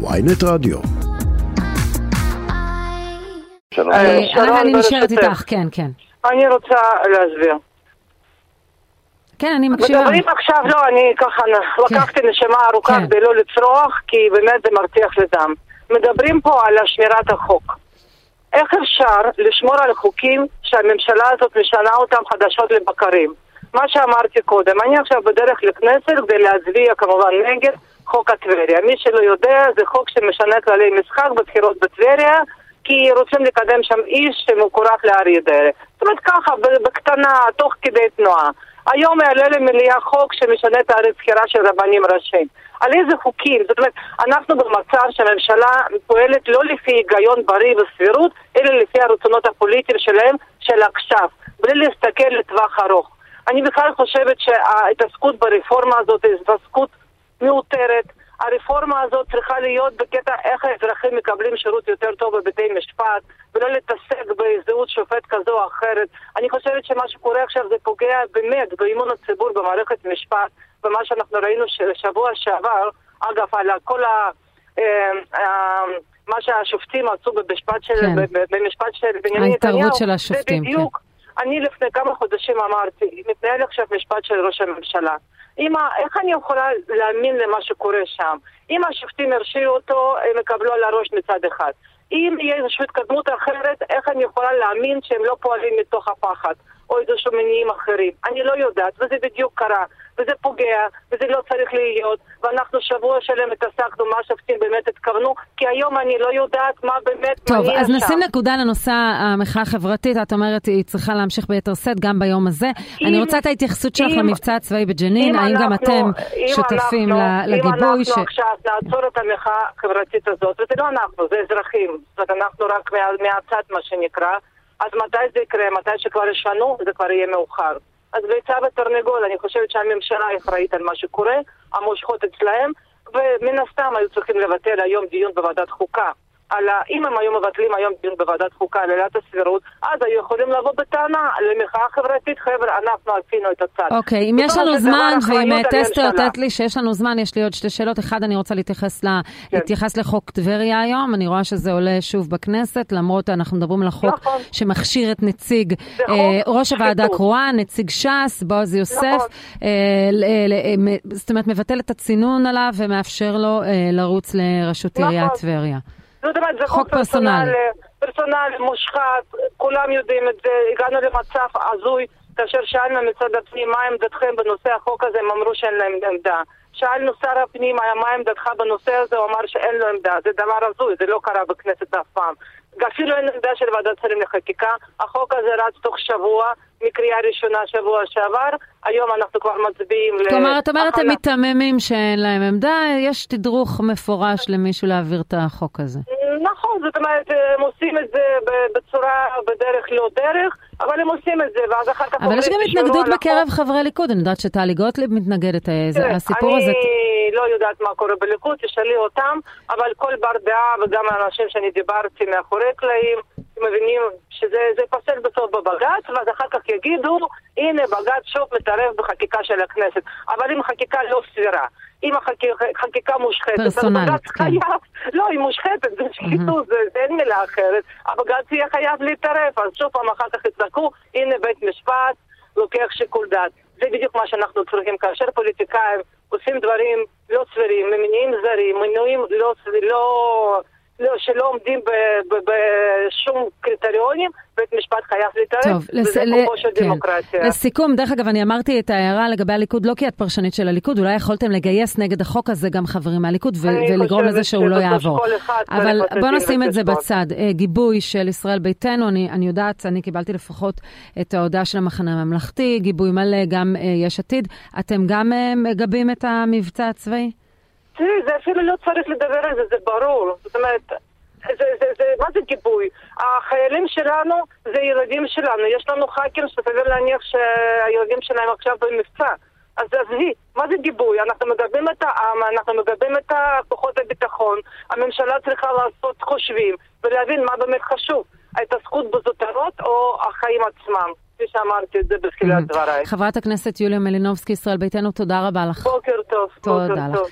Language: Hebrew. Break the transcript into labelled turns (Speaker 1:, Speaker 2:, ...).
Speaker 1: ויינט רדיו.
Speaker 2: שלום.
Speaker 3: אה,
Speaker 4: אני נשארת. איתך, כן, כן.
Speaker 3: אני רוצה להסביר.
Speaker 4: כן, אני מקשיבה.
Speaker 3: מדברים עכשיו, לא, אני ככה נ- לקחתי נשימה ארוכה
Speaker 4: כן.
Speaker 3: כדי לא לצרוח, כי באמת זה מרתיח לדם. מדברים פה על שמירת החוק. איך אפשר לשמור על חוקים שהממשלה הזאת משנה אותם חדשות לבקרים? מה שאמרתי קודם, אני עכשיו בדרך לכנסת כדי להצביע כמובן נגד חוק הטבריה. מי שלא יודע, זה חוק שמשנה כללי משחק בבחירות בטבריה, כי רוצים לקדם שם איש שמקורב לאריה דרעי. זאת אומרת ככה, בקטנה, תוך כדי תנועה. היום יעלה למליאה חוק שמשנה את בחירה של רבנים ראשיים. על איזה חוקים? זאת אומרת, אנחנו במצב שהממשלה פועלת לא לפי היגיון בריא וסבירות, אלא לפי הרצונות הפוליטיים שלהם, של עכשיו, בלי להסתכל לטווח ארוך. אני בכלל חושבת שההתעסקות ברפורמה הזאת היא התעסקות מיותרת. הרפורמה הזאת צריכה להיות בקטע איך האזרחים מקבלים שירות יותר טוב בבתי משפט, ולא להתעסק בזהות שופט כזו או אחרת. אני חושבת שמה שקורה עכשיו זה פוגע באמת באמון הציבור במערכת משפט, ומה שאנחנו ראינו שבוע שעבר, אגב, על כל ה... אה, אה, מה שהשופטים עשו במשפט של,
Speaker 4: כן.
Speaker 3: במשפט של בנימין
Speaker 4: ההתערבות
Speaker 3: נתניהו,
Speaker 4: של השופטים,
Speaker 3: זה בדיוק, אני לפני כמה חודשים אמרתי, מתנהל עכשיו משפט של ראש הממשלה. אמא, איך אני יכולה להאמין למה שקורה שם? אם השופטים הרשיעו אותו, הם יקבלו על הראש מצד אחד. אם יהיה איזושהי התקדמות אחרת, איך אני יכולה להאמין שהם לא פועלים מתוך הפחד, או איזשהו מניעים אחרים? אני לא יודעת, וזה בדיוק קרה, וזה פוגע, וזה לא צריך להיות, ואנחנו שבוע שלם התעסקנו מה השופטים באמת התכוונו, כי היום אני לא יודעת מה באמת
Speaker 4: טוב,
Speaker 3: מניע
Speaker 4: אז
Speaker 3: שם.
Speaker 4: נשים נקודה לנושא המחאה החברתית. את אומרת, היא צריכה להמשיך ביתר שאת גם ביום הזה. אני רוצה את ההתייחסות שלך
Speaker 3: אם-
Speaker 4: למבצע הצבאי בג'נין.
Speaker 3: אם
Speaker 4: האם גם
Speaker 3: אנחנו-
Speaker 4: אתם
Speaker 3: אם
Speaker 4: שותפים
Speaker 3: אנחנו-
Speaker 4: לגיבוי?
Speaker 3: אם
Speaker 4: ש-
Speaker 3: אנחנו עכשיו נעצור את המחאה החברתית הזאת, וזה לא אנחנו, זה אזרחים, זאת אומרת, אנחנו רק מה, מהצד מה שנקרא, אז מתי זה יקרה? מתי שכבר ישנו, זה כבר יהיה מאוחר. אז ביצה ותרנגול, אני חושבת שהממשלה אחראית על מה שקורה, המושכות אצלהם, ומן הסתם היו צריכים לבטל היום דיון בוועדת חוקה. על ה... אם הם היו מבטלים היום דיון בוועדת חוקה על עילת הסבירות, אז היו יכולים לבוא בטענה למחאה חברתית, חבר'ה, אנחנו עשינו את הצד.
Speaker 4: אוקיי, אם יש לנו זמן, ואם אה, טסטר. תת לי שיש לנו זמן, יש לי עוד שתי שאלות. אחד, אני רוצה להתייחס ל-
Speaker 3: כן.
Speaker 4: להתייחס לחוק טבריה היום. אני רואה שזה עולה שוב בכנסת, למרות אנחנו מדברים על החוק
Speaker 3: נכון.
Speaker 4: שמכשיר את נציג אה, ראש הוועדה. הקרואה, נציג ש"ס, בועז יוסף.
Speaker 3: נכון.
Speaker 4: אה, ל- אה, מ- זאת אומרת, מבטל את הצינון עליו ומאפשר לו אה, לרוץ לראשות
Speaker 3: נכון.
Speaker 4: עיריית טבריה.
Speaker 3: זאת אומרת, זה
Speaker 4: חוק
Speaker 3: חוק פרסונלי, פרסונלי, מושחת, כולם יודעים את זה, הגענו למצב הזוי, כאשר שאלנו מצד הפנים מה עמדתכם בנושא החוק הזה, הם אמרו שאין להם עמדה. שאלנו שר הפנים מה עמדתך בנושא הזה, הוא אמר שאין לו עמדה, זה דבר הזוי, זה לא קרה בכנסת אף פעם. אפילו אין עמדה של ועדת שרים לחקיקה, החוק הזה רץ תוך שבוע, מקריאה ראשונה שבוע שעבר, היום אנחנו כבר מצביעים
Speaker 4: כלומר, את אומרת, הם. מיתממים שאין להם עמדה, יש תדרוך מפורש למישהו להעביר את החוק הזה.
Speaker 3: נכון, זאת אומרת, הם עושים את זה בצורה, בדרך לא דרך, אבל הם עושים את זה, ואז אחר כך...
Speaker 4: אבל יש גם
Speaker 3: אומרים, "תשמרו
Speaker 4: התנגדות
Speaker 3: החוק".
Speaker 4: בקרב חברי ליכוד, אני יודעת שטלי גוטליב מתנגדת, אה, זה-
Speaker 3: תראה,
Speaker 4: הסיפור הזה...
Speaker 3: אני לא יודעת מה קורה בליכוד, תשאלי אותם, אבל כל בר דעה וגם האנשים שאני דיברתי מאחורי קלעים, מבינים שזה זה ייפסל בסוף בבג"ץ, ואז אחר כך יגידו, הנה בג"ץ שוב מתערב בחקיקה של הכנסת. אבל אם חקיקה לא סבירה, אם החקיקה, חקיקה מושחתת, אז
Speaker 4: פרסונלית,
Speaker 3: בג"ץ
Speaker 4: כן.
Speaker 3: חייב, לא, היא מושחתת, זה שחיתות, זה, זה אין מילה אחרת, הבג"ץ יהיה חייב להתערב, אז שוב פעם אחר כך יצעקו, הנה בית משפט לוקח שיקול דעת. זה בדיוק מה שאנחנו צריכים, כאשר פוליטיקאים עושים דברים לא סבירים, ממניעים זרים, מינויים לא, לא, שלא עומדים בשום קריטריונים, בית משפט חייב להתערב,
Speaker 4: טוב,
Speaker 3: וזה כוחו של
Speaker 4: כן.
Speaker 3: דמוקרטיה.
Speaker 4: לסיכום, דרך אגב, אני אמרתי את ההערה לגבי הליכוד, לא כי את פרשנית של הליכוד, אולי יכולתם לגייס נגד החוק הזה גם חברים מהליכוד ו- ולגרום לזה שהוא לא יעבור. אבל בוא נשים את זה. בצד. אה, גיבוי של ישראל ביתנו, אני, אני יודעת, אני קיבלתי לפחות את ההודעה של המחנה הממלכתי, גיבוי מלא, גם אה, יש עתיד. אתם גם אה, מגבים את המבצע הצבאי?
Speaker 3: תראי, זה אפילו לא צריך לדבר על זה, זה ברור. זאת אומרת, זה, זה, זה, מה זה גיבוי? החיילים שלנו זה ילדים שלנו. יש לנו ח"כים שסביר להניח שהילדים שלהם עכשיו במבצע. אז עזבי, מה זה גיבוי? אנחנו מגבים את העם, אנחנו מגבים את כוחות הביטחון. הממשלה צריכה לעשות חושבים ולהבין מה באמת חשוב. ההתעסקות בזוטרות או החיים עצמם. כפי שאמרתי את זה בתחילת דבריי.
Speaker 4: חברת הכנסת יוליה מלינובסקי, ישראל ביתנו, תודה רבה לך.
Speaker 3: בוקר טוב.
Speaker 4: תודה
Speaker 3: בוקר
Speaker 4: לך.
Speaker 3: טוב.